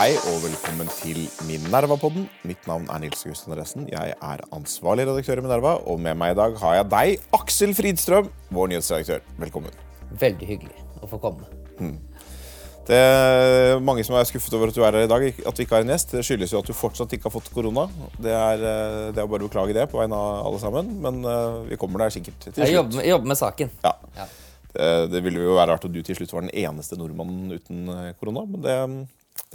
Hei og velkommen til Minerva-podden. Mitt navn er Nils Gusten Resten. Jeg er ansvarlig redaktør i Minerva, og med meg i dag har jeg deg, Aksel Fridstrøm, vår nyhetsredaktør. Velkommen. Veldig hyggelig å få komme. Det er mange som er skuffet over at du er her i dag. At vi ikke har en gjest. Det skyldes jo at du fortsatt ikke har fått korona. Det er, eh, det er bare å beklage det på vegne av alle sammen. Men eh, vi kommer der sikkert til Jeg slutt. jobber med, jobber med saken. Ja. Ja. Det, det ville jo være rart at du til slutt var den eneste nordmannen uten eh, korona, men det,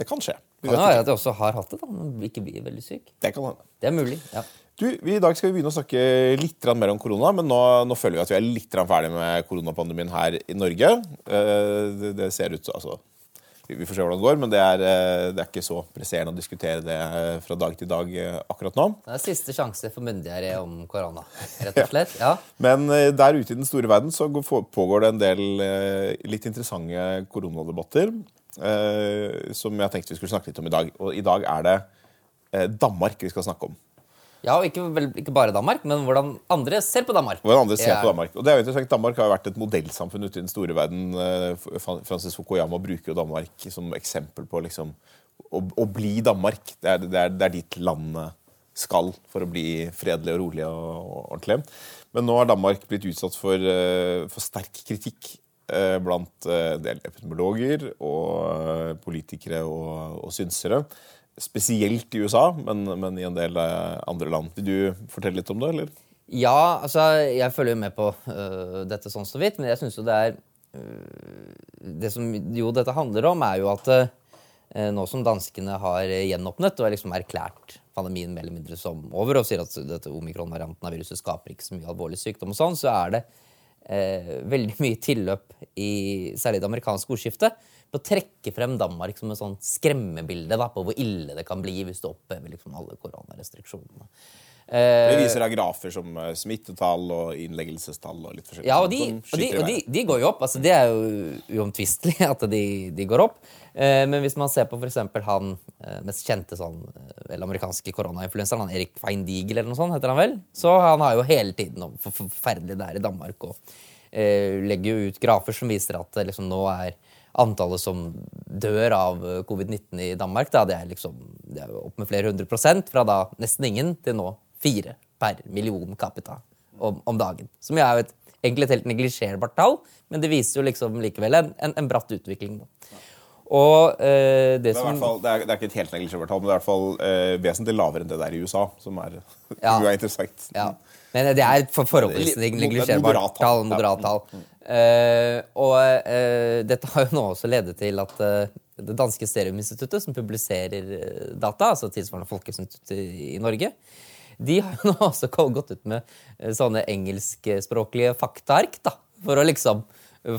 det kan skje. Vi Kan hende at jeg også har hatt det, da, men ikke blir veldig syk. Det kan hende. Det er mulig. ja. Du, vi, I dag skal vi begynne å snakke litt mer om korona, men nå, nå føler vi at vi er litt ferdig med koronapandemien her i Norge. Eh, det, det ser ut altså, vi, får se hvordan det går, men det er, eh, det er ikke så presserende å diskutere det eh, fra dag til dag eh, akkurat nå. Det er siste sjanse for munndiaré om korona, rett og slett. Ja. Men eh, der ute i den store verden så pågår det en del litt interessante koronadebatter som jeg tenkte vi skulle snakke litt om i dag. Og i dag er det Danmark vi skal snakke om. Ja, og ikke, vel, ikke bare Danmark, men hvordan andre ser på Danmark. Hvordan andre ser Ja. på Danmark. Og det er jo interessant. Danmark har jo vært et modellsamfunn ute i den store verden. Eh, Fra- Francis Fukuyama bruker jo Danmark som eksempel på liksom, å, å bli Danmark. Det er, det, er, det er dit landet skal for å bli fredelig og rolig og, og ordentlig. Men nå har Danmark blitt utsatt for, eh, for sterk kritikk eh, blant en del epidemiologer og politikere og, og synsere. Spesielt i USA, men, men i en del eh, andre land. Vil du fortelle litt om det? eller? Ja, altså, jeg følger jo med på uh, dette sånn så vidt, men jeg syns jo det er uh, Det som jo dette handler om, er jo at uh, nå som danskene har gjenåpnet og liksom erklært pandemien mer eller mindre som over, og sier at dette omikron-varianten av viruset skaper ikke så mye alvorlig sykdom, og sånn, så er det veldig mye tilløp i særlig det amerikanske ordskiftet på å trekke frem Danmark som et sånt skremmebilde da, på hvor ille det kan bli hvis du opphever liksom alle koronarestriksjonene. Eh, Det viser deg grafer som eh, smittetall og innleggelsestall og litt forskjellig. Ja, og de, og de, og de, de går jo opp. altså Det er jo uomtvistelig at de, de går opp. Eh, men hvis man ser på f.eks. han mest kjente sånn, vel, amerikanske koronainfluenseren, han Erik Feindigel eller noe sånt, heter han vel, så han har jo hele tiden om hvor forferdelig det er i Danmark. og legger jo ut grafer som viser at liksom, nå er antallet som dør av eh, covid-19 i Danmark, da, det er liksom det er opp med flere hundre prosent, fra da nesten ingen til nå fire per million capita om, om dagen. Som jo er jo et, egentlig et helt neglisjerbart tall, men det viser jo liksom likevel en, en, en bratt utvikling. Da. Og eh, det Det er, som fall, det, er, det er ikke et helt neglisjerbart tall, men det er i hvert fall eh, vesentlig lavere enn det der i USA, som er, Ja. er interessant. Ja. Men det er forhåpentligvis forholdsvis er neglisjerbart tall. tall. Moderat tall. Eh, og uh, dette har jo nå også ledet til at uh, det danske Stereominstituttet, som publiserer data, altså tilsvarende Folkehelseinstituttet i, Norge, de har jo nå også gått ut med sånne engelskspråklige faktaark da, for å liksom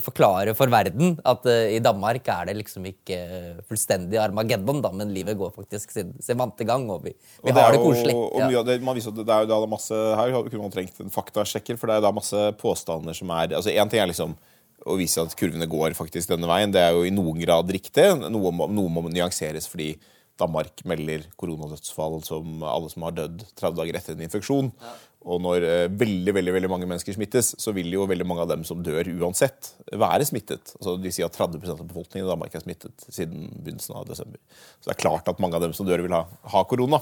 forklare for verden at uh, i Danmark er det liksom ikke eh, fullstendig Armageddon, da, men livet går faktisk sin, sin vante gang, og vi, vi Og det har det koselig. Og Ja. mye av det, man viser at det er jo da masse, her kunne man trengt en faktasjekker, for det er da masse påstander som er altså Én ting er liksom å vise at kurvene går faktisk denne veien. Det er jo i noen grad riktig. Noe må, noe må nyanseres fordi Danmark melder koronadødsfall som alle som har dødd 30 dager etter en infeksjon. Og når eh, veldig veldig, veldig mange mennesker smittes, så vil jo veldig mange av dem som dør uansett, være smittet. Altså, de sier at 30% av befolkningen i Danmark er smittet siden begynnelsen av desember. Så det er klart at mange av dem som dør, vil ha, korona.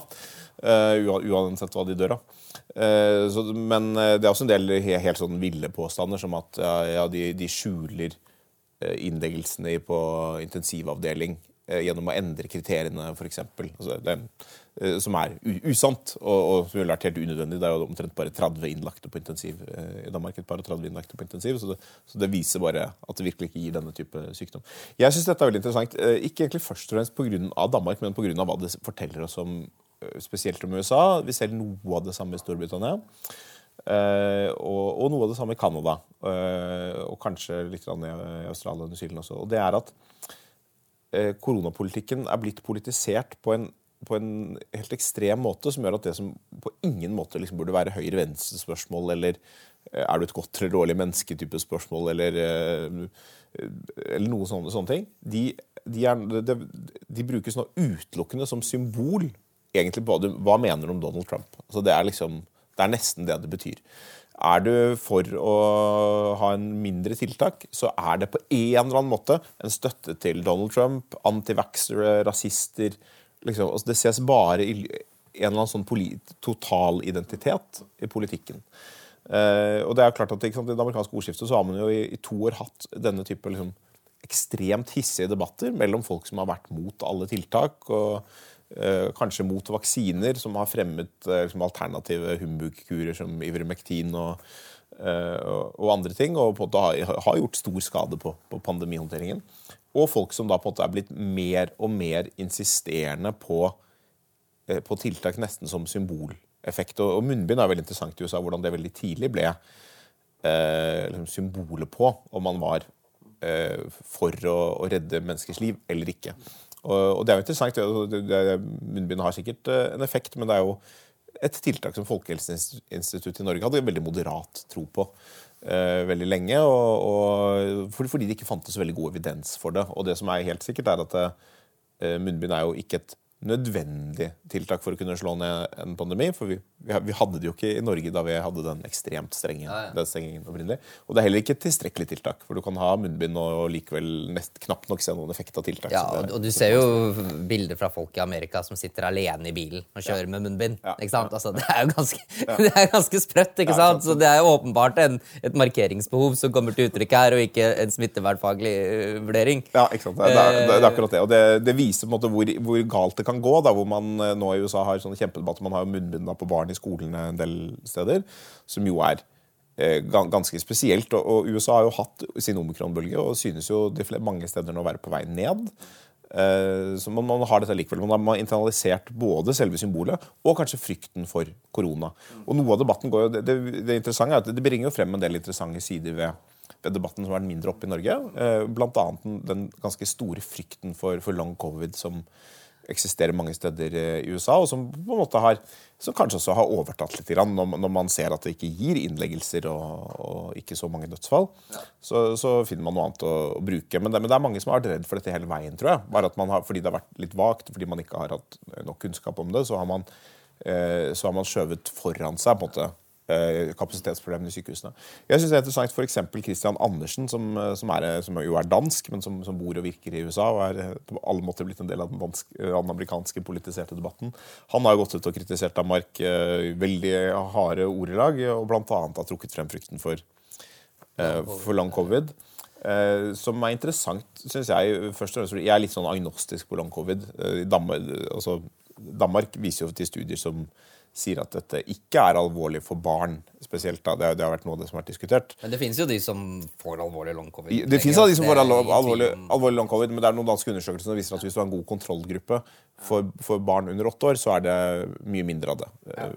Uh, uansett hva de dør av. Uh, men det er også en del helt, helt sånn ville påstander, som at ja, ja, de, de skjuler innleggelsene på intensivavdeling gjennom å endre kriteriene, f.eks. Altså, eh, som er usant, og, og som ville vært helt unødvendig. Det er jo omtrent bare 30 innlagte på intensiv eh, i Danmark. et par og 30 innlagte på intensiv, så det, så det viser bare at det virkelig ikke gir denne type sykdom. Jeg syns dette er veldig interessant. eh, Ikke egentlig først og fremst pga. Danmark, men pga. hva det forteller oss om eh, spesielt om USA. Vi ser noe av det samme i Storbritannia. Uh, og, og noe av det samme i Canada. uh, og kanskje litt i Australia og New Zealand også. Og det er at eh, koronapolitikken er blitt politisert på en, på en helt ekstrem måte, som gjør at det som på ingen måte liksom burde være høyre-venstre-spørsmål, eller eh, er du et godt eller dårlig menneske-type spørsmål, eller, eh, eller noen sånne, sånne ting, de, de, er, de, de brukes nå utelukkende som symbol egentlig på hva du- mener du om Donald Trump. Altså det er liksom det er nesten det det betyr. Er du for å ha en mindre tiltak, så er det på en eller annen måte en støtte til Donald Trump, antivaxere, rasister liksom, altså Det ses bare i en eller annen sånn total identitet i politikken. Uh, og det er klart at I det amerikanske ordskiftet så har man jo i, i to år hatt denne type liksom, ekstremt hissige debatter mellom folk som har vært mot alle tiltak, og kanskje mot vaksiner, som har fremmet uh, liksom, alternative humbug-kurer som Ivermektin og, og, andre ting, og på en måte har, har gjort stor skade på, på pandemihåndteringen. Og folk som da på en måte er blitt mer og mer insisterende på, på tiltak nesten som symboleffekt. Og, Og, munnbind er veldig interessant i USA, hvordan det veldig tidlig ble eh, liksom symbolet på om man var eh, for å, å, redde menneskers liv eller ikke. Og, det er jo interessant. Munnbind har sikkert eh, en effekt, men det er jo et tiltak som Folkehelseinstituttet i Norge hadde veldig moderat tro på eh, veldig lenge. Og, og, fordi det ikke fantes veldig god evidens for det. Og det som er helt sikkert, er at eh, munnbind er jo ikke et nødvendig tiltak for å kunne slå ned en pandemi. For vi, vi, hadde det jo ikke i Norge da vi hadde den ekstremt strenge ja, ja. stengingen opprinnelig. Og det er heller ikke et tilstrekkelig tiltak, for du kan ha munnbind og likevel nest, knapt nok se noen effekt av tiltak. Ja, og, og du ser jo bilder fra folk i Amerika som sitter alene i bilen og kjører ja. med munnbind. ikke sant? Altså, det er jo ganske, det er ganske sprøtt, ikke sant? Så det er jo åpenbart en, et markeringsbehov som kommer til uttrykk her, og ikke en smittevernfaglig uh, vurdering. Ja, ikke sant. Det er, det er akkurat det. Og det, det viser på en måte hvor, hvor galt det kan gå, da, hvor man eh, nå i USA har sånne kjempedebatter. Man har jo munnbind på barn i skolene en del steder, som jo er eh, ganske spesielt. Og, USA har jo hatt sin omikronbølge og synes jo de mange steder nå være på vei ned. Eh, så man, man, har dette likevel. Man har internalisert både selve symbolet og kanskje frykten for korona. Og noe av debatten går jo, det, det, det interessante er at det bringer jo frem en del interessante sider ved ved debatten som har vært mindre oppe i Norge. Bl.a. Den ganske store frykten for, for long covid som, eksisterer mange steder i USA, og som på en måte har, som kanskje også har overtatt litt når, man ser at det ikke gir innleggelser og, ikke så mange dødsfall. Så, så, finner man noe annet å, bruke. Men det, er mange som har vært redd for dette hele veien, tror jeg. Bare at man har, Fordi det har vært litt vagt, fordi man ikke har hatt nok kunnskap om det, så har man, eh, så har man skjøvet foran seg på en måte Eh, kapasitetsproblemene i sykehusene. Jeg synes det er interessant F.eks. Christian Andersen, som, eh, som, er, eh, som, jo er dansk, men som, som, bor og virker i USA og er på alle måter blitt en del av den, dansk, den amerikanske politiserte debatten. Han har gått ut og kritisert Danmark veldig harde ordelag, og bl.a. har trukket frem frykten for, for long covid. som er interessant, syns jeg. først og fremst, Jeg er litt sånn agnostisk på long covid. Danmark, altså, Danmark viser jo til studier som sier at dette ikke er alvorlig for barn spesielt. da, Det, det har vært noe av det som har vært diskutert. Men det finnes jo de som får alvorlig long covid. Det finnes de som får alvorlig, alvorlig long covid, men det er noen danske undersøkelser som viser at hvis du har en god kontrollgruppe for, for barn under åtte år, så er det mye mindre av det. Ja.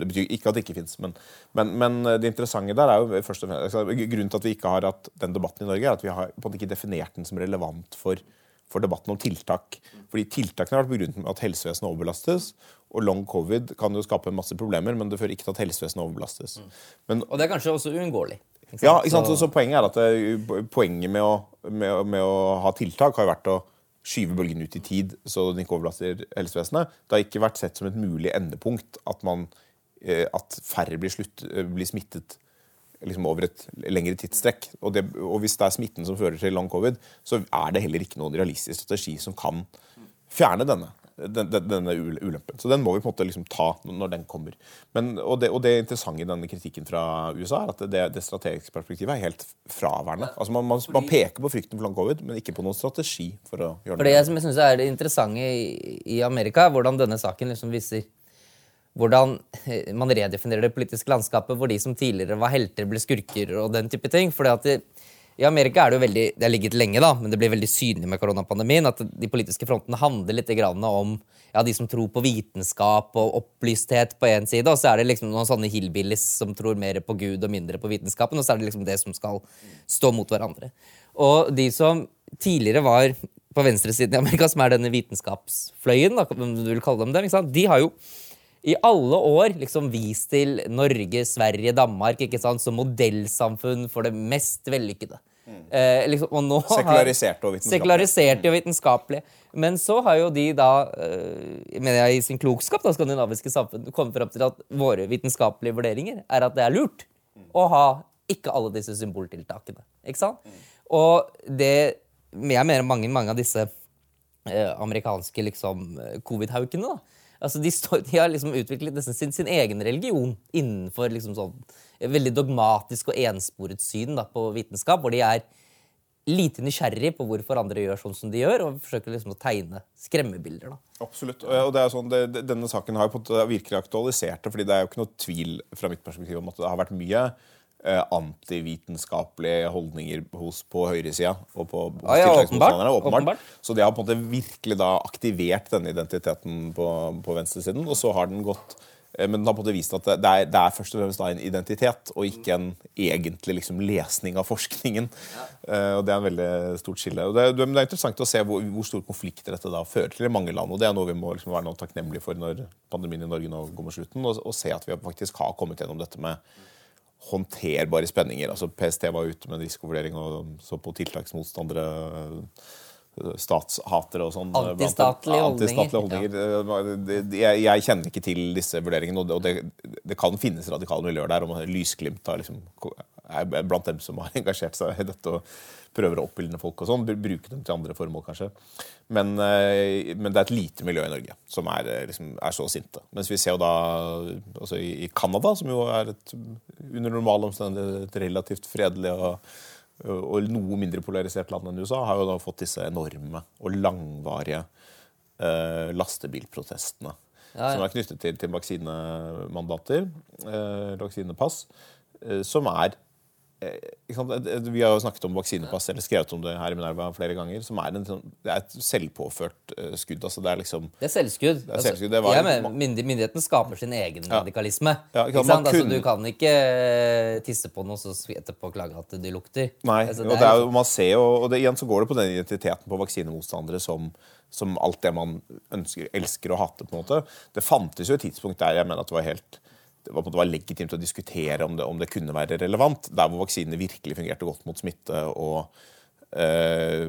Det betyr ikke at det ikke fins, men, men, men, det interessante der er jo først og fremst altså, Grunnen til at vi ikke har hatt den debatten i Norge, er at vi har på en måte ikke definert den som relevant for for debatten om tiltak. Fordi Tiltakene har vært begrunnet med at helsevesenet overbelastes, og long covid kan jo skape masse problemer, men det fører ikke til at helsevesenet overbelastes. Men, og det er kanskje også uunngåelig. Ja, ikke sant? Så, så poenget er at det, poenget med å, med, med å, ha tiltak har vært å skyve bølgen ut i tid, så den ikke overbelaster helsevesenet. Det har ikke vært sett som et mulig endepunkt at, man, eh, at færre blir, slutt, eh, blir smittet liksom over et lengre tidsstrekk. Og, det, og, hvis det er smitten som fører til long covid, så er det heller ikke noen realistisk strategi som kan fjerne denne denne ulempen. Så den må vi på en måte liksom ta når den kommer. Men, og, det, og, det, interessante i denne kritikken fra USA er at det, det strategiske perspektivet er helt fraværende. Altså man, man, man, peker på frykten for long covid, men ikke på noen strategi for å gjøre det. For det som jeg synes er det interessante i, i Amerika, er hvordan denne saken liksom viser hvordan man redefinerer det politiske landskapet, hvor de som tidligere var helter, ble skurker og den type ting. Fordi at det, i Amerika er det jo veldig, det har ligget lenge, da, men det blir veldig synlig med koronapandemien at de politiske frontene handler litt om ja, de som tror på vitenskap og opplysthet på én side, og så er det liksom noen sånne hillbillies som tror mer på Gud og mindre på vitenskapen, og så er det liksom det som skal stå mot hverandre. Og de som tidligere var på venstresiden i Amerika, som er denne vitenskapsfløyen, da, om du vil kalle dem det, de har jo i alle år liksom vist til Norge, Sverige, Danmark ikke sant, som modellsamfunn for det mest vellykkede. Eh, liksom, og nå sekularisert og vitenskapelig. Sekulariserte og vitenskapelig. Men så har jo de da, eh, mener jeg i sin klokskap, da, skandinaviske samfunn, kommet fram til at våre vitenskapelige vurderinger er at det er lurt. å ha ikke alle disse symboltiltakene. Ikke sant? Og det Jeg mener mange, mange av disse eh, amerikanske liksom, eh, covid-haukene, da. Altså, de, står, de har liksom utviklet nesten sin, sin egen religion innenfor liksom sånn eh, veldig dogmatisk og ensporet syn da, på vitenskap, hvor de er lite nysgjerrig på hvorfor andre gjør sånn som de gjør, og forsøker liksom å tegne skremmebilder. da. Absolutt. Og det er sånn, det, denne saken har jo virkelig aktualisert det, fordi det er jo ikke noe tvil fra mitt perspektiv om at det har vært mye antivitenskapelige holdninger hos, på høyresida og på hos Ja, ja, åpenbart. Åpenbart. Så det har på en måte virkelig da aktivert denne identiteten på, på venstresiden, og så har den gått eh, men den har på en måte vist at det er, det er først og fremst en identitet, og ikke en egentlig liksom lesning av forskningen. Eh, og Det er en veldig stort skille. Og det, det er interessant å se hvor, hvor store konflikter dette da fører til i mange land. og Det er noe vi må liksom være noe takknemlige for når pandemien i Norge nå går mot slutten, og, og se at vi faktisk har kommet gjennom dette med håndterbare spenninger. Altså PST var ute med en risikovurdering og så på tiltaksmotstandere, statshatere og sånn. blant- Antistatlige Ja, holdninger. Det- det- Jeg, jeg kjenner ikke til disse vurderingene, og det, og det, det kan finnes radikale miljøer der. og Lysglimt har liksom, er blant dem som har engasjert seg i dette og prøver å oppildne folk og sånn. Bruke dem til andre formål, kanskje. Men, øh, men det er et lite miljø i Norge som er, øh, liksom, er så sinte. Mens vi ser jo da altså i, i Canada, som jo er et under normale omstendigheter et relativt fredelig og, og noe mindre polarisert land enn USA, har jo da fått disse enorme og langvarige eh, lastebilprotestene. Ja, ja. Som er knyttet til, til vaksinemandater, eh, vaksinepass, eh, som er Vi har jo snakket om vaksinepass, eller skrevet om det her i Minerva flere ganger. som er en, sånn- Det er et selvpåført eh, skudd. altså Det er liksom Det er selvskudd. er selvskudd, det ja, men, myndigheten skaper sin egen radikalisme. Ja, ikke ikke sant, sant? Altså, kunne- du kan ikke eh, tisse på noe og etterpå klage at det lukter. Nei, Altså, og det er jo, man ser jo, og det, igjen så går det på den identiteten på vaksinemotstandere som, som alt det man ønsker, elsker å hate. på en måte. Det fantes jo et tidspunkt der jeg mener at det var helt det var, var legitimt å diskutere om det, om det kunne være relevant. Der hvor vaksinene virkelig fungerte godt mot smitte og, eh,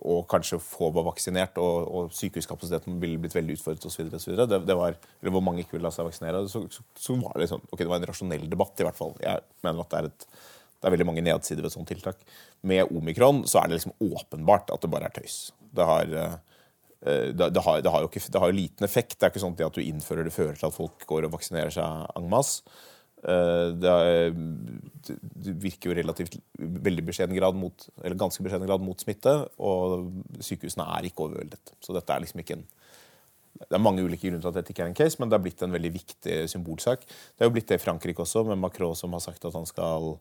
og kanskje få var vaksinert, og, og sykehuskapasiteten ville blitt veldig utfordret osv. Det, det var, eller hvor mange ikke ville la seg vaksinere. Så, så, så var det sånn, ok, det var en rasjonell debatt, i hvert fall. Jeg mener at det er et det er veldig mange nedsider ved sånne tiltak. Med omikron så er det liksom åpenbart at det bare er tøys. Det har, eh, det, det har, det har det har jo liten effekt. Det er ikke sånn at du innfører det fører til at folk går og vaksinerer seg en masse. Eh, Det, er, virker jo relativt veldig beskjeden grad mot, eller ganske beskjeden grad mot smitte, og sykehusene er ikke overveldet. Så dette er liksom ikke en det er mange ulike grunner til at dette ikke er en case, men det har blitt en veldig viktig symbolsak. Det er jo blitt det i Frankrike også, med Macron som har sagt at han skal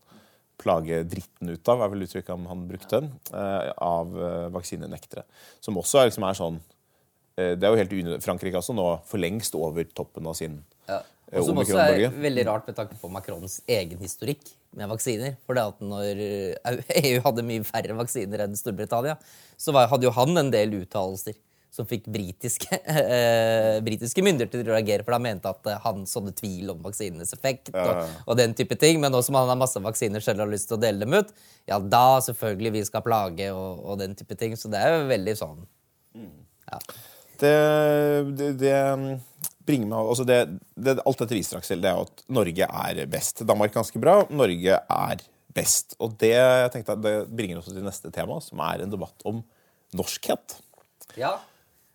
plage dritten ut av, er vel uttrykket han brukte, eh, av eh, vaksinenektere. Som også er, liksom er sånn eh, Det er jo helt unødvendig. Frankrike altså nå for lengst over toppen av sin Ja. eh, Og som også er veldig rart med tanke på Macrons egen historikk med vaksiner. For det at når eh, EU hadde mye færre vaksiner enn Storbritannia, så hadde jo han en del uttalelser som fikk britiske, eh, britiske myndigheter til å reagere, for da mente at eh, han sådde tvil om vaksinenes effekt og, og den type ting. Men nå som han har masse vaksiner selv og har lyst til å dele dem ut, ja, da selvfølgelig vi skal plage og, og den type ting. Så det er jo veldig sånn ja. Det, det, det bringer meg altså det, det, Alt dette viser Aksel, det er at Norge er best. Danmark er ganske bra. Norge er best. Og det, jeg tenkte, det bringer oss til neste tema, som er en debatt om norskhet. ja.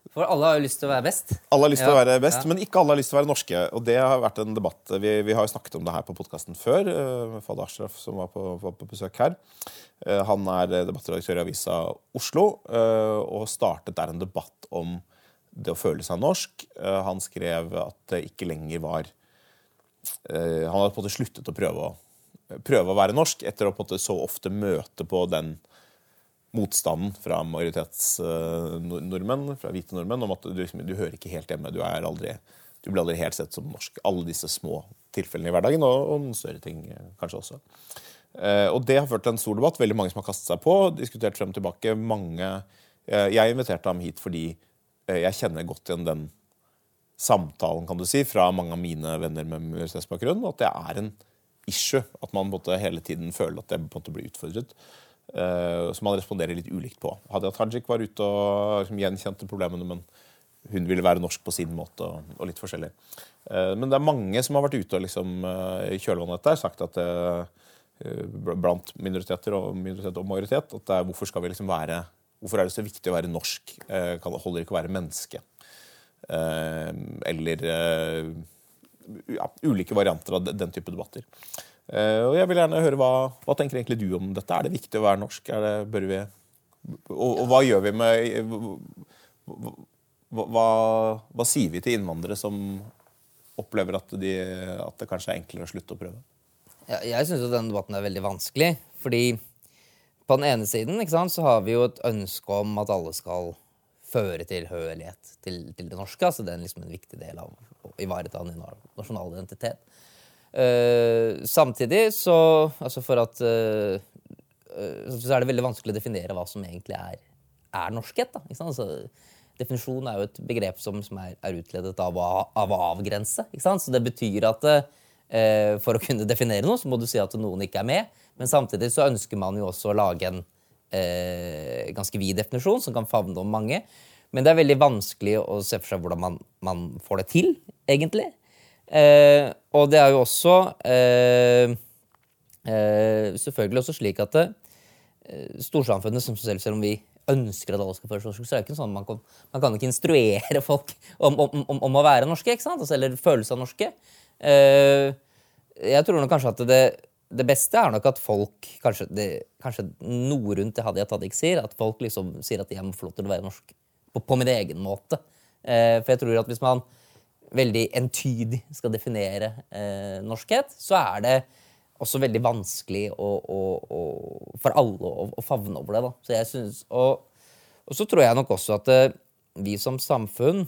For alle har jo lyst til å være best. Alle har lyst til å være best, ja. men ikke alle har lyst til å være norske. Og det har vært en debatt Vi, vi har jo snakket om det her på podkasten før. eh, med Fad Ashraf, som var på, var på besøk her. Eh, Han er eh, debattredaktør i Avisa Oslo eh, og startet der en debatt om det å føle seg norsk. Eh, Han skrev at det ikke lenger var eh, Han hadde på en måte sluttet å prøve å, prøve å være norsk etter å på en måte så ofte møte på den motstanden fra majoritetsnordmenn, fra hvite nordmenn, om at du, liksom, du hører ikke helt hjemme. Du, aldri, du blir aldri helt sett som norsk. Alle disse små tilfellene i hverdagen, og, og noen større ting eh, kanskje også. Eh, og det har ført til en stor debatt. Veldig mange som har kastet seg på, diskutert frem og tilbake. Mange, eh, jeg inviterte ham hit fordi eh, jeg kjenner godt igjen den samtalen kan du si, fra mange av mine venner med minoritetsbakgrunn. At det er en issue. At man måtte hele tiden føler at det på en måte blir utfordret. Uh, som man responderer litt ulikt på. Hadia Tajik var ute og liksom, gjenkjente problemene, men hun ville være norsk på sin måte, og, og litt forskjellig. Uh, men det er mange som har vært ute og liksom, uh, i kjølvannet der sagt at eh, blant minoriteter og minoritet og majoritet at er, hvorfor skal vi liksom være Hvorfor er det så viktig å være norsk? Kan, holder ikke å være menneske? Eller ja, ulike varianter av den type debatter. Og jeg vil gjerne høre hva, hva tenker egentlig du om dette? Er det viktig å være norsk? Det, bør vi, og, og, hva gjør vi med hva, hva, hva, sier vi til innvandrere som opplever at, de, at, det kanskje er enklere å slutte å prøve? Ja, jeg syns denne debatten er veldig vanskelig. Fordi på den ene siden sant, så har vi jo et ønske om at alle skal føre tilhørighet til, til det norske. altså Det er liksom en viktig del av å ivareta en nasjonal identitet. Uh, samtidig så Altså for at uh, Så er det veldig vanskelig å definere hva som egentlig er, er norskhet. da, ikke sant? Altså, Definisjon er jo et begrep som, som er, er, utledet av, av avgrense. Ikke sant? Så det betyr at for å kunne definere noe, så må du si at noen ikke er med. Men samtidig så ønsker man jo også å lage en eh, ganske vid definisjon som kan favne om mange. Men det er veldig vanskelig å se for seg hvordan man, man får det til, egentlig. Eh, og det er jo også eh, eh, selvfølgelig også slik at eh, storsamfunnet, som selv, selv om vi ønsker at alle skal føle seg norske, så er det ikke sånn man kan, man kan ikke instruere folk om, om, om, om, å være norske, ikke sant? Altså, eller føle seg norske. Uh, jeg tror nok kanskje at det, det, beste er nok at folk Kanskje, det, kanskje noe rundt det Hadia Tadik sier, at folk liksom sier at jeg må få lov til å være norsk på, på min egen måte. Uh, for jeg tror at hvis man veldig entydig skal definere uh, norskhet, så er det også veldig vanskelig å, å, å, for alle å, favne over det. Da. Så jeg synes, og, og, så tror jeg nok også at vi som samfunn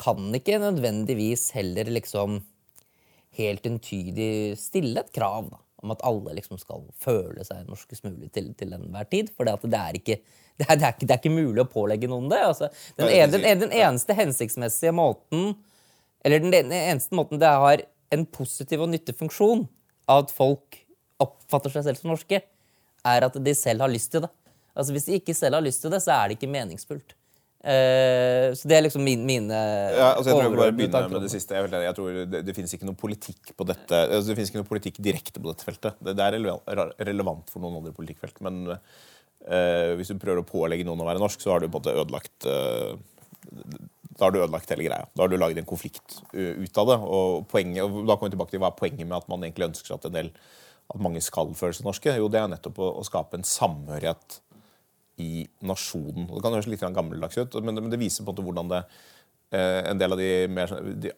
kan ikke nødvendigvis heller liksom helt entydig stille et krav da, om at alle liksom skal føle seg norskest mulig til, til enhver tid. For det, det, er ikke, det, er, det, er ikke, det, er ikke, mulig å pålegge noen det. Altså, den, en, den, den, eneste hensiktsmessige måten Eller den, den eneste måten det har en positiv og nyttig funksjon, at folk oppfatter seg selv som norske, er at de selv har lyst til det. Altså Hvis de ikke selv har lyst til det, så er det ikke meningsfullt. Uh, så det er liksom min, mine ja, altså jeg tror jeg bare begynner med det siste. Jeg, jeg tror Det, det finnes ikke noe politikk på dette altså det finnes ikke noe politikk direkte på dette feltet. Det, det er relevant for noen andre politikkfelt. Men uh, hvis du prøver å pålegge noen å være norsk, så har du på en måte ødelagt uh, da har du ødelagt hele greia. Da har du laget en konflikt ut av det. Og, poenget, og da kommer vi tilbake til Hva er poenget med at man egentlig ønsker seg at en del at mange skal føle seg norske? Jo, det er nettopp å, å skape en samhørighet i nasjonen. Det kan høres litt gammeldags ut, men det, men det, viser på en måte hvordan det eh, en del av de, mer, de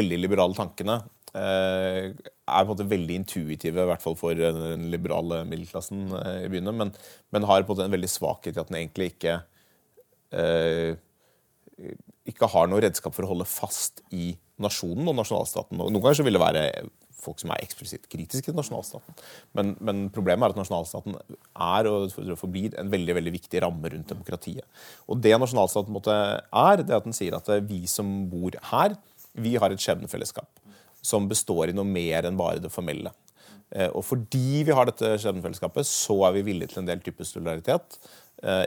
veldig liberale tankene eh, er på en måte veldig intuitive, i hvert fall for den liberale middelklassen eh, i byene, men, men, har på en måte en veldig svakhet i at den egentlig ikke ikke har noe redskap for å holde fast i nasjonen og nasjonalstaten. Noen ganger så vil det være folk som er eksplisitt kritiske til nasjonalstaten. Men, men, problemet er at nasjonalstaten er og forblir en veldig veldig viktig ramme rundt demokratiet. Og det nasjonalstaten måtte er, det er at den sier at vi som bor her, vi har et skjebnefellesskap som består i noe mer enn bare det formelle. Eh, og fordi vi har dette skjebnefellesskapet, så er vi villige til en del type solidaritet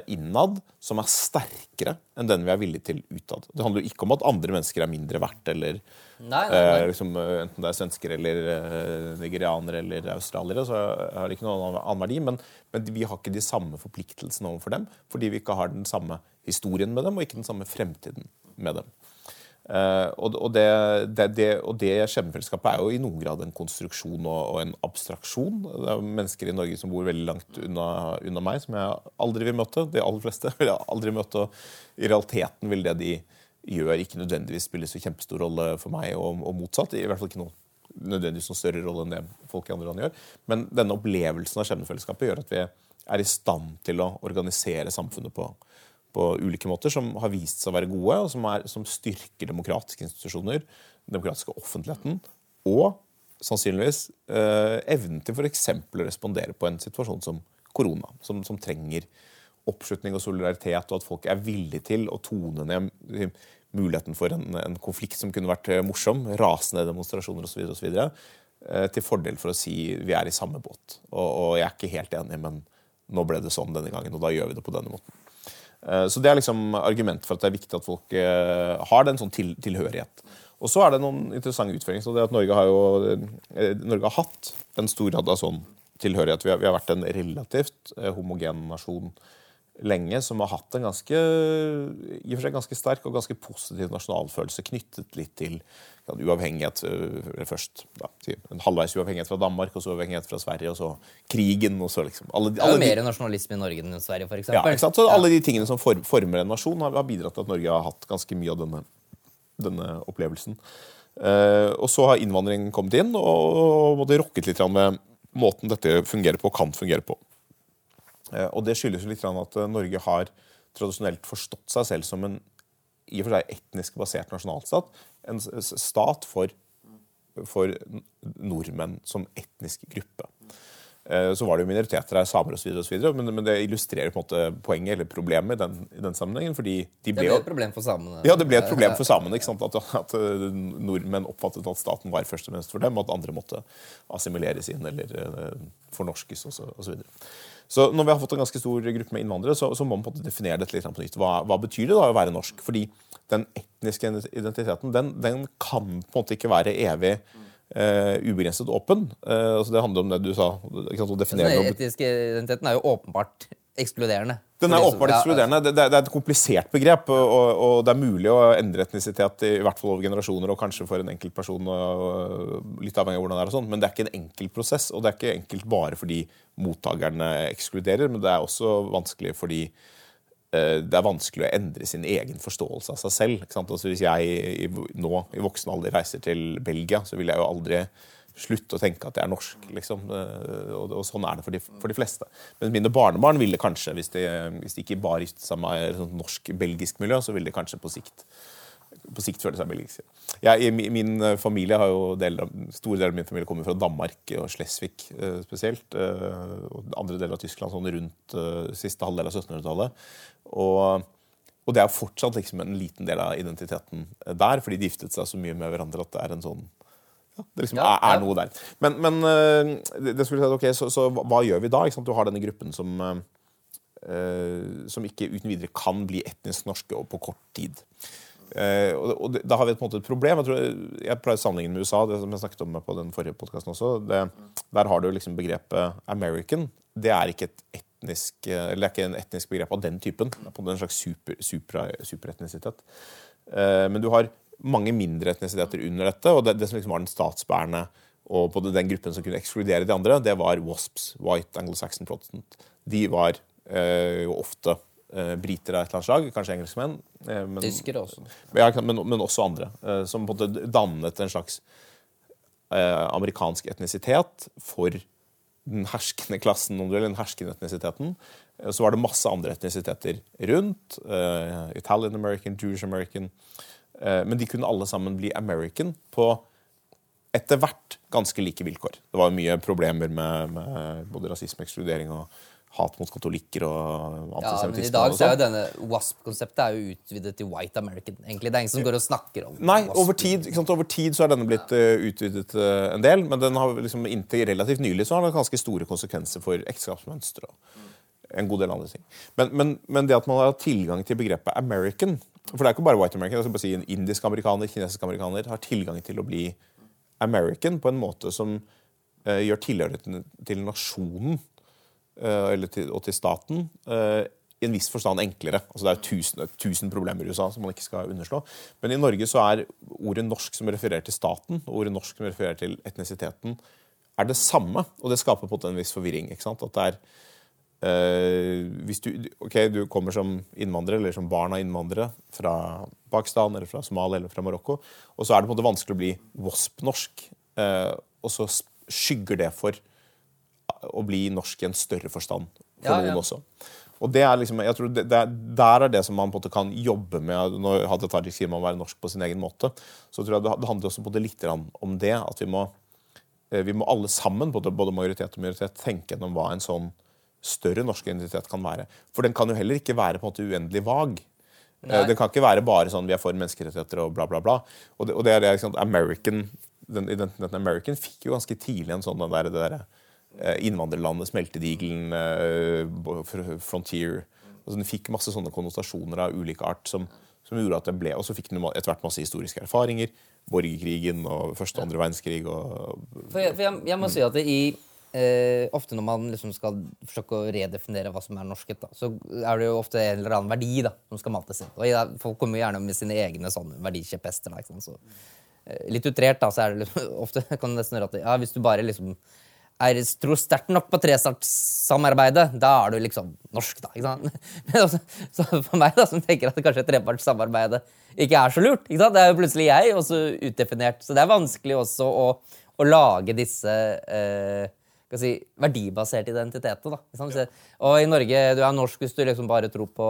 innad som er sterkere enn den vi er villige til utad. Det handler jo ikke om at andre mennesker er mindre verdt, eller nei, nei, nei. Eh, liksom, eh, enten det er svensker eller eh, nigerianere eller australiere, så har det ikke noen annen verdi. Men, men, vi har ikke de samme forpliktelsene overfor dem, fordi vi ikke har den samme historien med dem, og ikke den samme fremtiden med dem. Og, og, det, det, det, og det skjebnefellesskapet er jo i noen grad en konstruksjon og, og, en abstraksjon. Det er mennesker i Norge som bor veldig langt unna, unna, meg, som jeg aldri vil møte. De aller fleste vil jeg aldri møte. Og I realiteten vil det de gjør, ikke nødvendigvis spille så kjempestor rolle for meg, og, og motsatt. I hvert fall ikke noe nødvendigvis noen større rolle enn det folk i andre land gjør. Men denne opplevelsen av skjebnefellesskapet gjør at vi er i stand til å organisere samfunnet på, på ulike måter, som har vist seg å være gode, og som, er, som styrker demokratiske institusjoner, den demokratiske offentligheten, og sannsynligvis eh, evnen til f.eks. å respondere på en situasjon som korona, som, som, trenger oppslutning og solidaritet, og at folk er villige til å tone ned muligheten for en, en konflikt som kunne vært morsom, rasende demonstrasjoner osv., eh, til fordel for å si vi er i samme båt. Og, og jeg er ikke helt enig, men nå ble det sånn denne gangen, og da gjør vi det på denne måten. Eh, så det er liksom argumentet for at det er viktig at folk eh, har den sånn til, tilhørighet. Og så er det noen interessante utføringer. så det at Norge har jo eh, Norge har hatt en stor grad av sånn tilhørighet. Vi har, vi har vært en relativt homogen nasjon lenge som har hatt en ganske i og for seg ganske sterk og ganske positiv nasjonalfølelse knyttet litt til ja, uavhengighet øh, først. Da, en halvveis uavhengighet fra Danmark, og så uavhengighet fra Sverige, og så krigen. og så liksom alle, Det er alle jo de- mer nasjonalisme i Norge enn i Sverige, for ja, ikke sant? Så Alle de tingene som form, former en nasjon, har, har bidratt til at Norge har hatt ganske mye av denne, denne opplevelsen. Uh, og så har innvandringen kommet inn og måtte rokket litt med måten dette fungerer på, og kan fungere på. Eh, og det skyldes jo litt at eh, Norge har tradisjonelt forstått seg selv som en i og for seg etnisk basert nasjonalstat. En stat for, for nordmenn som etnisk gruppe. Eh, Så var det jo minoriteter her, samer osv., men, men det illustrerer på en måte poenget eller problemet i den, i den sammenhengen. fordi de ble, Det ble et problem for samene. ja, det ble et problem for samene. ikke sant? At, at nordmenn oppfattet at staten var først og fremst for dem, og at andre måtte assimileres inn eller fornorskes osv. Så, og så. Så når vi har fått en ganske stor gruppe med innvandrere, så, så må man på en måte definere dette litt på nytt. Hva, hva betyr det da å være norsk? Fordi den etniske identiteten den, den kan på en måte ikke være evig Uh, ubegrenset åpen. Uh, altså det handler om det du sa. sant, å definere Den etiske identiteten er jo åpenbart ekskluderende. Den er åpenbart ekskluderende. Det, det er- et komplisert begrep. Og, og, det er mulig å endre etnisitet i hvert fall over generasjoner, og kanskje for en enkelt person, og, litt avhengig av hvordan det er og sånn, men det er ikke en enkel prosess. Og det er ikke enkelt bare fordi mottakerne ekskluderer, men det er også vanskelig fordi eh, det er vanskelig å endre sin egen forståelse av seg selv. Ikke sant? Altså, hvis jeg nå i voksen alder reiser til Belgia, så vil jeg jo aldri slutte å tenke at jeg er norsk. Liksom. Eh, Og, sånn er det for de, for de fleste. Men mine barnebarn ville kanskje, hvis de, hvis de ikke bare giftet seg med et norsk-belgisk miljø, så ville de kanskje på sikt på sikt føle seg belgiske. Jeg, i min eh, familie har jo del av, Store deler av min familie kommer fra Danmark og Slesvig eh, spesielt. Eh, og andre deler av Tyskland sånn rundt eh, siste halvdel av 1700-tallet. Og, og det er fortsatt liksom en liten del av identiteten eh, der, fordi de giftet seg så mye med hverandre at det er en sånn ja, det liksom Ja, er, er noe der. Men, men eh, det, skulle si ok, så, så hva, gjør vi da? Du har denne gruppen som eh, eh, som ikke uten videre kan bli etnisk norske og på kort tid. Eh, og, og da har vi på en måte et problem. Jeg, tror, jeg pleier sammenligningen med USA, det som jeg snakket om på den forrige podcasten også. Det, der har du liksom begrepet American. Det er ikke et etnisk eh, eller det er ikke en etnisk begrep av den typen. Det er på en slags super, super, superetnisitet. Eh, men du har mange mindre etnisiteter under dette, og det, det som liksom var den statsbærende og på den gruppen som kunne ekskludere de andre, det var WASPs, White Anglo-Saxon Protestant. De var eh, jo ofte briter av et eller annet slag, kanskje engelskmenn. Eh, men, Tyskere også. ja, men, men også andre. Eh, som på en måte dannet en slags eh, amerikansk etnisitet for den herskende klassen, om du vil, den herskende etnisiteten. Eh, Så var det masse andre etnisiteter rundt. eh, Italian American, Jewish American. Eh, men de kunne alle sammen bli American på etter hvert ganske like vilkår. Det var mye problemer med, med både rasisme, ekskludering og hat mot katolikker og Ja, men I dag så er sånn. jo denne WASP-konseptet er jo utvidet til White American. egentlig. Det er ingen som går og snakker om Nei, WASP. over tid, over tid så er denne blitt eh, utvidet eh, en del, men den har liksom inntil relativt nylig så har den ganske store konsekvenser for ekteskapsmønstre og en god del andre ting. Men, men, men det at man har tilgang til begrepet American For det er ikke bare white American, jeg skal bare si en indisk amerikaner, kinesisk amerikaner har tilgang til å bli American på en måte som uh, gjør tilhørigheten til nasjonen til, og til staten eh, i en viss forstand enklere. Altså Det er tusen, tusen problemer i USA som man ikke skal underslå. Men i Norge så er ordet norsk som refererer til staten, og ordet norsk som refererer til etnisiteten, er det samme. Og det skaper på en viss forvirring. ikke sant? At det er eh, hvis du, ok, du kommer som innvandrer eller som barn av innvandrere fra Pakistan eller fra Somalia eller fra Marokko, og så er det på en måte vanskelig å bli WASP-norsk, eh, og så skygger det for å bli norsk i en større forstand for Ja, noen også. Og det er liksom, jeg tror det, det er, Der er det som man på en måte kan jobbe med. Når Hadia Tajik sier man må være norsk på sin egen måte, så tror jeg det, det handler også på det litt om det. At vi må, eh, vi må alle sammen, både, både majoritet og minoritet, tenke gjennom hva en sånn større norsk identitet kan være. For den kan jo heller ikke være på en måte uendelig vag. Eh, Nei. Det kan ikke være bare sånn vi er for menneskerettigheter og bla, bla, bla. Og det, og det er det, American, den identiteten American fikk jo ganske tidlig en sånn den der, det der, innvandrerlandet, smeltedigelen, eh, frontier Altså Den fikk masse sånne konnotasjoner av ulik art som, som gjorde at det ble Og så fikk den etter hvert masse historiske erfaringer. Borgerkrigen og første og andre verdenskrig og For jeg, for jeg, jeg må si at det i eh, Ofte når man liksom skal forsøke å redefinere hva som er norskhet, da, så er det jo ofte en eller annen verdi da, som skal mates inn. Og ja, Folk kommer jo gjerne med sine egne sånne verdikjepphester. eh, litt utrert, da, så er det liksom, ofte kan det nesten gjøre at ja, hvis du bare liksom er, tror sterkt nok på trepartssamarbeidet, da er du liksom norsk, da. ikke sant? Også, så for meg, da, som tenker at kanskje trepartssamarbeidet ikke er så lurt ikke sant? Det er jo plutselig jeg, også utdefinert. Så det er vanskelig også å, å lage disse eh, si, verdibaserte identiteter. da. Og i Norge, du er norsk hvis du liksom bare tror på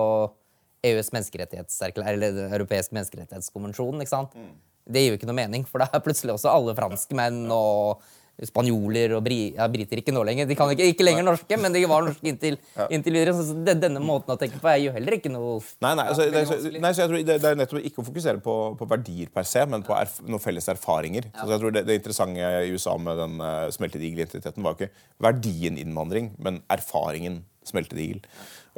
EUs menneskerettighetserklæring, eller Den europeiske menneskerettighetskonvensjonen. ikke sant? Det gir jo ikke noe mening, for da er plutselig også alle franskmenn og spanjoler og bri, ja, briter ikke nå lenger. De kan ikke, ikke lenger norske, men de var norske inntil, inntil videre. Så det, denne måten å tenke på er jo heller ikke noe Nei, nei, altså, det, så, nei så jeg tror det, det er nettopp ikke å fokusere på, på verdier per se, men på erf, noen felles erfaringer. Så jeg tror det, det interessante i USA med den uh, smeltedigel-identiteten var jo ikke verdien innvandring, men erfaringen smeltedigel.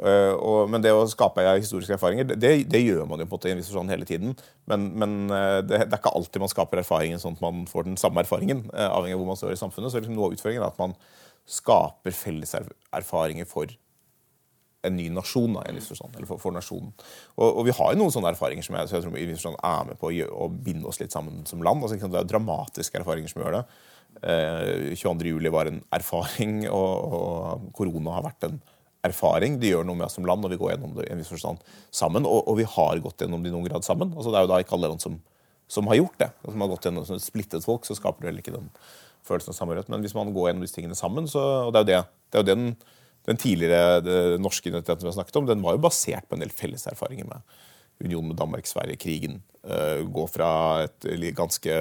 Uh, og, men det å skape historiske erfaringer, det, det gjør man jo på en viss hele tiden. Men, men uh, det, det er ikke alltid man skaper erfaringen sånn at man får den samme erfaringen, uh, avhengig av hvor man står i samfunnet. Så liksom noe av utfordringen er at man skaper felles er, erfaringer for en ny nasjon, da, en viss eller for, for nasjonen. Og, og vi har jo noen sånne erfaringer som jeg, så jeg tror vi er med på å, gjøre, å binde oss litt sammen som land. Altså, det er dramatiske erfaringer som gjør det. Eh, 22. juli var en erfaring, og, og korona har vært en erfaring. Det gjør noe med oss som land, og vi går gjennom det i en viss forstand sammen. Og, og vi har gått gjennom det i noen grad sammen. Altså, det er jo da ikke alle land som, som har gjort det. Som har gått gjennom som et splittet folk, så skaper det heller ikke den følelsen av samhørighet. Men hvis man går gjennom disse tingene sammen, så Og det er jo det, det, er jo den, den tidligere det, norske identiteten vi har snakket om, den var jo basert på en del felles erfaringer med unionen med Danmark, Sverige, krigen. Uh, gå fra et ganske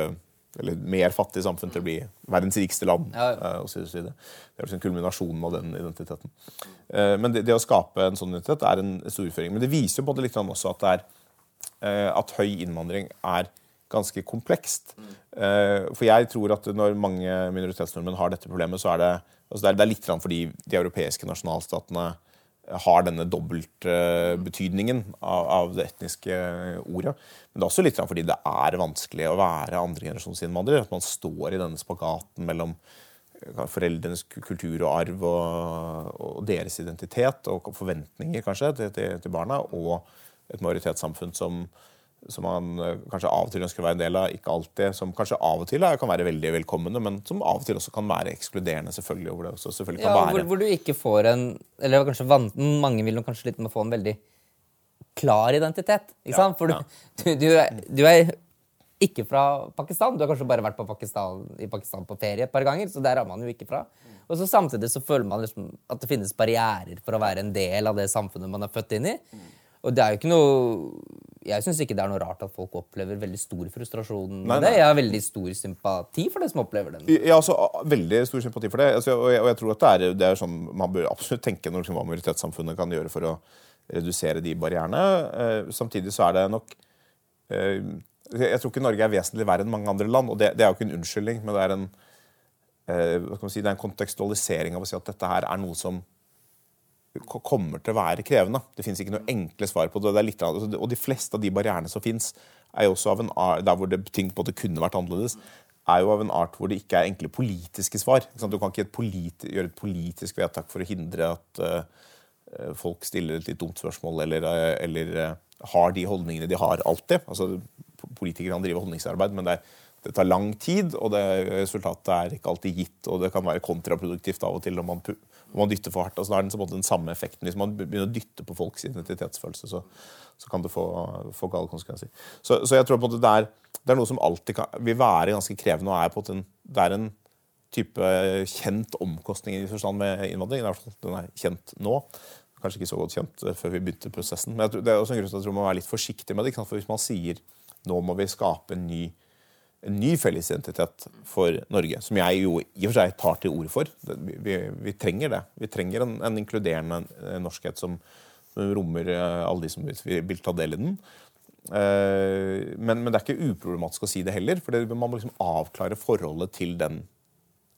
eller mer fattig samfunn til å bli verdens rikeste land. Ja, ja. eh, og så så. Det er liksom kulminasjonen av den identiteten. Eh, Men det, det å skape en sånn identitet er en stor utfordring. Men det viser jo både litt også at, det er, eh, at høy innvandring er ganske komplekst. For jeg tror at når mange minoritetsnordmenn har dette problemet, så er det altså er, det er litt fordi de europeiske nasjonalstatene har denne dobbeltbetydningen av, av det etniske ordet. Men det er også litt fordi det er vanskelig å være andregenerasjonsinnvandrer. At man står i denne spagaten mellom eh, foreldrenes kultur og arv og, og deres identitet og forventninger kanskje til, til, til barna, og et majoritetssamfunn som, som man eh, kanskje av og til ønsker å være en del av, ikke alltid, som kanskje av og til kan være veldig velkomne, men som av og til også kan være ekskluderende, selvfølgelig. Hvor det også selvfølgelig kan Ja, hvor, hvor du ikke får en Eller kanskje mange vil kanskje litt med å få en veldig klar identitet. Ikke sant? For du, du, du, er, du er ikke fra Pakistan. Du har kanskje bare vært på Pakistan, i Pakistan på ferie et par ganger, så der er man jo ikke fra. Og så samtidig så føler man liksom at det finnes barrierer for å være en del av det samfunnet man er født inn i. Og det er jo ikke noe Jeg syns ikke det er noe rart at folk opplever veldig stor frustrasjon med det. Jeg har veldig stor sympati for det som opplever den. Ja, altså, veldig stor sympati for det. Altså, og, jeg, og jeg tror at det er, det er sånn man bør absolutt tenke når liksom, hva majoritetssamfunnet kan gjøre for å redusere de barrierene. Eh, samtidig så er det nok eh, Jeg tror ikke Norge er vesentlig verre enn mange andre land. Og det, det er jo ikke en unnskyldning, men det er en, eh, si, det er en kontekstualisering av å si at dette her er noe som kommer til å være krevende. Det fins ikke noe enkle svar på det. det er litt, altså, og de fleste av de barrierene som fins, er der hvor det, ting på en måte kunne vært annerledes, er jo av en art hvor det ikke er enkle politiske svar. Du kan ikke et politi gjøre et politisk vedtak for å hindre at eh, folk stiller et litt dumt spørsmål eller, uh, eller uh, har de holdningene de har alltid. Altså, politikere kan drive holdningsarbeid, men det, er, det tar lang tid, og det, resultatet er ikke alltid gitt. Og det kan være kontraproduktivt av og til om man, om man dytter for hardt. Altså, da er den, den samme effekten. Hvis man begynner å dytte på folks identitetsfølelse, så, så kan det få, få gale konsekvenser. Så, så jeg tror på en måte det er, det er noe som alltid kan, vil være ganske krevende, og er på en, det er en type kjent omkostning i forstand med innvandring. Den er kjent nå. Kanskje ikke så godt kjent eh, før vi begynte prosessen. Men tror, det er også en grunn til at jeg tror man må være litt forsiktig med det. For hvis man sier nå må vi skape en ny, en ny fellesidentitet for Norge, som jeg jo i og for seg tar til orde for vi, vi, vi trenger det. Vi trenger en, en inkluderende eh, norskhet som som rommer eh, alle de som vil, ta del i den. Eh, men, men det er ikke uproblematisk å si det heller, for man må liksom avklare forholdet til den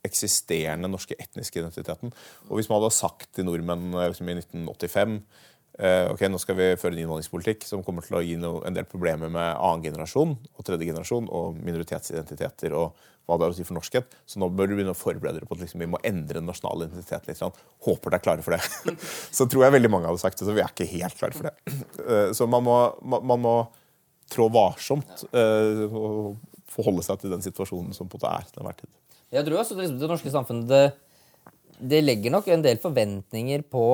eksisterende norske etniske identiteten. Og hvis man hadde sagt til nordmenn eh, liksom, i 1985 eh, ok, nå skal vi føre en innvandringspolitikk som kommer til å gi noe, en del problemer med annen generasjon og tredje generasjon og minoritetsidentiteter og hva det er å si for norskhet. Så nå bør du begynne å forberede deg på at liksom, vi må endre den nasjonale identiteten litt. Sånn. Håper dere er klare for det. så tror jeg veldig mange hadde sagt det, så vi er ikke helt klare for det. Eh, så man må, man må trå varsomt eh, og forholde seg til den situasjonen som på en måte er til enhver tid. Jeg tror også liksom, det norske samfunnet det, det legger nok en del forventninger på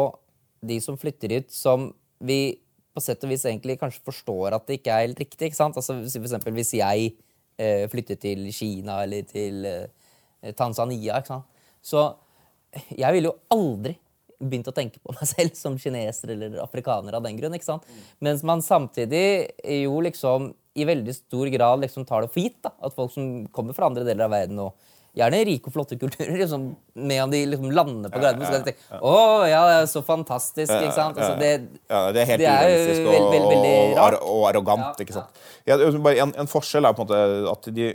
de som flytter hit, som vi på sett og vis egentlig kanskje forstår at det ikke er helt riktig. ikke sant? Altså, for eksempel, hvis jeg eh, flytter til Kina eller til eh, Tanzania. ikke sant? Så jeg ville jo aldri begynt å tenke på meg selv som kineser eller afrikaner av den grunn. ikke sant? Mens man samtidig jo liksom i veldig stor grad liksom tar det for gitt da, at folk som kommer fra andre deler av verden og gjerne rike og flotte kulturer. Liksom, med om de liksom lander på Gardermoen, så kan de tenke Å, ja, det er så fantastisk. ikke sant? Altså, det, ja, det er helt det er jo urealistisk og, veld- veld- veldig og, rart. og arrogant. Ja, ikke sant? Ja, det er bare en, en forskjell er på en måte at de,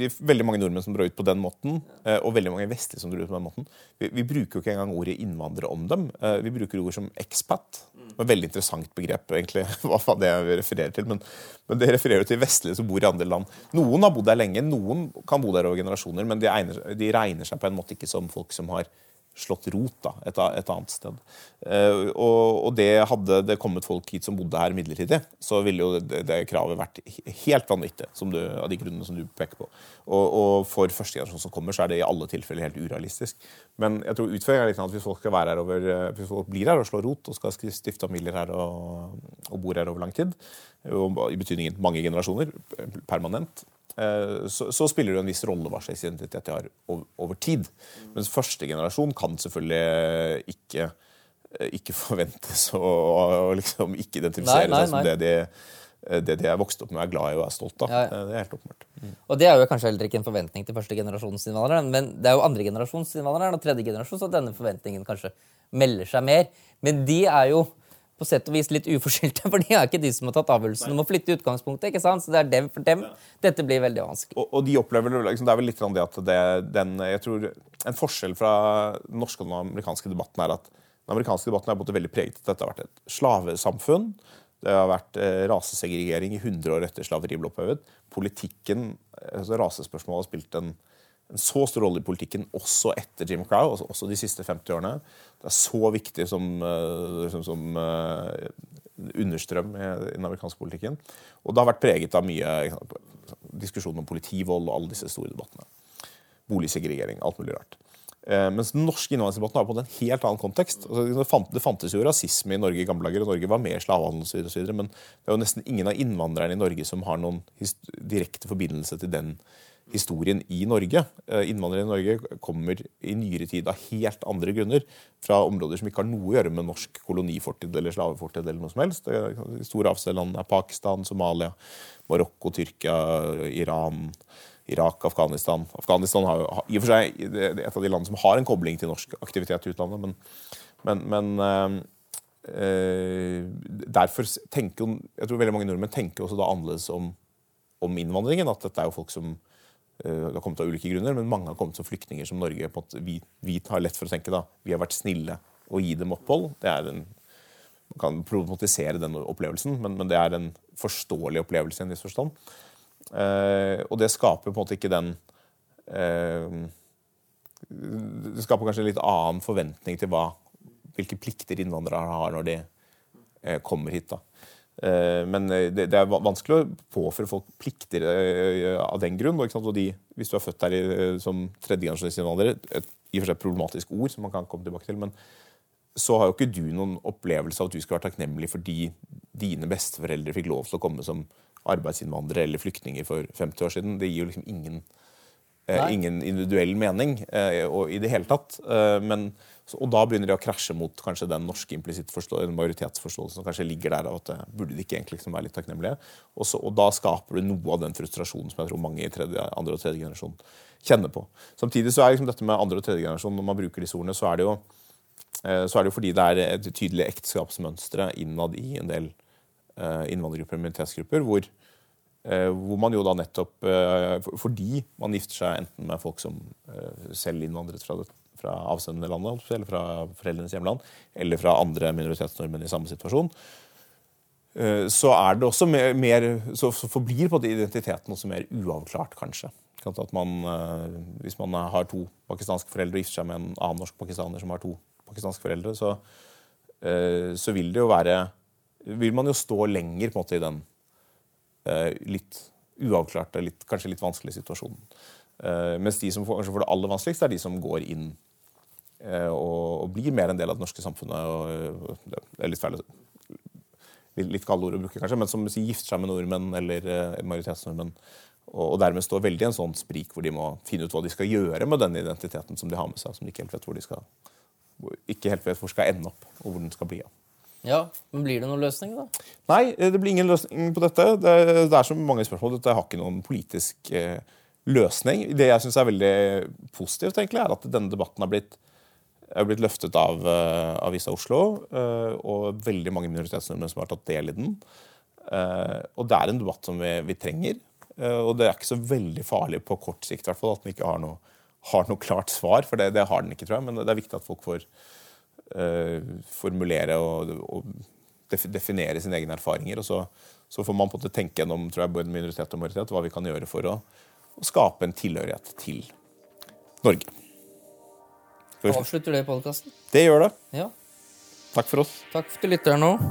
de veldig mange nordmenn som drar ut på den måten, eh, og veldig mange vestlige som drar ut på den måten, vi, vi bruker jo ikke engang ordet innvandrere om dem. Eh, Vi bruker ord som expat. Det er et veldig interessant begrep, egentlig, hva det refererer til. Men, men det refererer jo til vestlige som bor i andre land. Noen har bodd der lenge, noen kan bo der over generasjoner, men de, egner, de regner seg på en måte ikke som folk som har slått rot da, et, et annet sted. Eh, og, og det hadde det kommet folk hit som bodde her midlertidig, så ville jo det, det kravet vært helt vanvittig, du, av de grunnene som du peker på. Og, og for første generasjon som kommer, så er det i alle tilfeller helt urealistisk. Men jeg tror utfordringen er litt at hvis folk skal være her over, eh, hvis folk blir her og slår rot og skal stifte familier her og, og bor her over lang tid, og i betydningen mange generasjoner, permanent, så, så spiller det en viss rolle hva slags identitet de har over, over tid. Mens første generasjon kan selvfølgelig ikke, eh, ikke forventes å, å liksom ikke identifisere Nei, nei, seg som nei. det de, eh, det de er vokst opp med er glad i og er stolt av. Ja, ja. Eh, Det er helt åpenbart. Og det er jo kanskje heller ikke en forventning til første generasjons men det er jo andre generasjonsinnvandrere og tredje generasjon, så denne forventningen kanskje melder seg mer. Men de er jo på sett og vis litt uforskyldte, for de er ikke de som har tatt avgjørelsen om å flytte i utgangspunktet. ikke sant? Så det er dem for dem. Dette blir veldig vanskelig. Og, og de opplever liksom, Det er vel litt det at det, den, jeg tror En forskjell fra den norske og den amerikanske debatten er at den amerikanske debatten er på en måte veldig preget av at dette har vært et slavesamfunn. Det har vært eh, rasesegregering i 100 år etter slaveriet ble opphevet. Politikken, altså Rasespørsmålet har spilt en, en så stor rolle i politikken også etter Jim Crow, altså også de siste 50 årene. Det er så viktig som, eh, liksom, som eh, understrøm i den amerikanske politikken. Og det har vært preget av mye diskusjon om politivold og alle disse store debattene. Boligsegregering, alt mulig rart. Eh, mens den norske innvandringsdebatten har på en helt annen kontekst. Altså, det, fantes jo rasisme i Norge i gamle dager, og Norge var mer slavehandel osv., men det er jo nesten ingen av innvandrerne i Norge som har noen direkte forbindelse til den historien i Norge. Eh, Innvandrere i Norge kommer i nyere tid av helt andre grunner. Fra områder som ikke har noe å gjøre med norsk kolonifortid eller slavefortid. eller noe som helst. Er- De store avstandene er Pakistan, Somalia, Marokko, Tyrkia, Iran, Irak, Afghanistan. Afghanistan har jo i og for seg er et av de landene som har en kobling til norsk aktivitet i utlandet. Men, men, men eh, derfor tenker jo Jeg tror veldig mange nordmenn tenker også da annerledes om, om innvandringen. At dette er jo folk som eh, har kommet av ulike grunner, men mange har kommet som flyktninger som Norge måte, vi, vi har lett for å tenke da, vi har vært snille og gi dem opphold. Det er en, Man kan problematisere den opplevelsen, men, men det er en forståelig opplevelse i en viss forstand. Eh, og det skaper på en måte ikke den eh, Det skaper kanskje en litt annen forventning til hva, hvilke plikter innvandrere har når de eh, kommer hit. da. Eh, men eh, det, er vanskelig å påføre folk plikter eh, av den grunn. og de, hvis du er født eh, som tredjegenerasjonsinnvandrer, et i og for seg problematisk ord som man kan komme tilbake til, men så har jo ikke du noen opplevelse av at du skal være takknemlig fordi dine besteforeldre fikk lov til å komme som arbeidsinnvandrere eller flyktninger for 50 år siden. Det gir jo liksom ingen, Nei. ingen individuell mening eh, og, i det hele tatt. Eh, men, og da begynner de å krasje mot kanskje den norske majoritetsforståelsen som kanskje ligger der av at det burde de ikke egentlig liksom være litt takknemlige. Og, så, og da skaper du noe av den frustrasjonen som jeg tror mange i tredje, andre og tredje generasjon kjenner på. Samtidig så er liksom dette med andre og tredje generasjon, når man bruker disse ordene, så er det jo Eh, så er det jo fordi det er et tydelig ekteskapsmønstre innad i en del eh, innvandrergrupper og minoritetsgrupper, hvor, eh, hvor man jo da nettopp eh, Fordi man gifter seg enten med folk som eh, selv innvandret fra fra avsendende avsenderlandet, eller fra foreldrenes hjemland, eller fra andre minoritetsnordmenn i samme situasjon, eh, så er det også mer, mer så, forblir på identiteten også mer uavklart, kanskje. At man, eh, hvis man har to pakistanske foreldre og gifter seg med en annen norsk pakistaner som har to pakistanske foreldre, så, eh, så vil det jo være Vil man jo stå lenger på en måte i den litt uavklarte, litt, kanskje litt vanskelige situasjonen. Uh, mens de som får, får det aller vanskeligst, er de som går inn uh, og, og, blir mer en del av det norske samfunnet. Og, det er litt feil litt, kalde ord å bruke, kanskje, men som gifter seg med nordmenn eller majoritetsnordmenn. Og, og, dermed står veldig i en sånn sprik hvor de må finne ut hva de skal gjøre med den identiteten som de har med seg, som de ikke helt vet hvor de skal ikke helt vet hvor skal ende opp, og hvor den skal bli av. Ja, men Blir det noen løsning, da? Nei, det blir ingen løsning på dette. Det, det er så mange spørsmål. Dette har ikke noen politisk eh, løsning. Det jeg syns er veldig positivt, egentlig, er at denne debatten har blitt, er blitt løftet av uh, Avisa Oslo, uh, og veldig mange minoritetsnordmenn som har tatt del i den. Uh, og det er en debatt som vi, vi trenger. og det er ikke så veldig farlig på kort sikt hvert at den ikke har noe, har noe klart svar, for det, det, har den ikke, tror jeg. Men det er viktig at folk får formulere og, og definere sine egne erfaringer. og så, så får man på en måte tenke gjennom tror jeg, både minoritet og majoritet hva vi kan gjøre for å å skape en tilhørighet til Norge. Avslutter det podkasten? Det gjør det. Ja. Takk for oss. Takk til lytteren òg.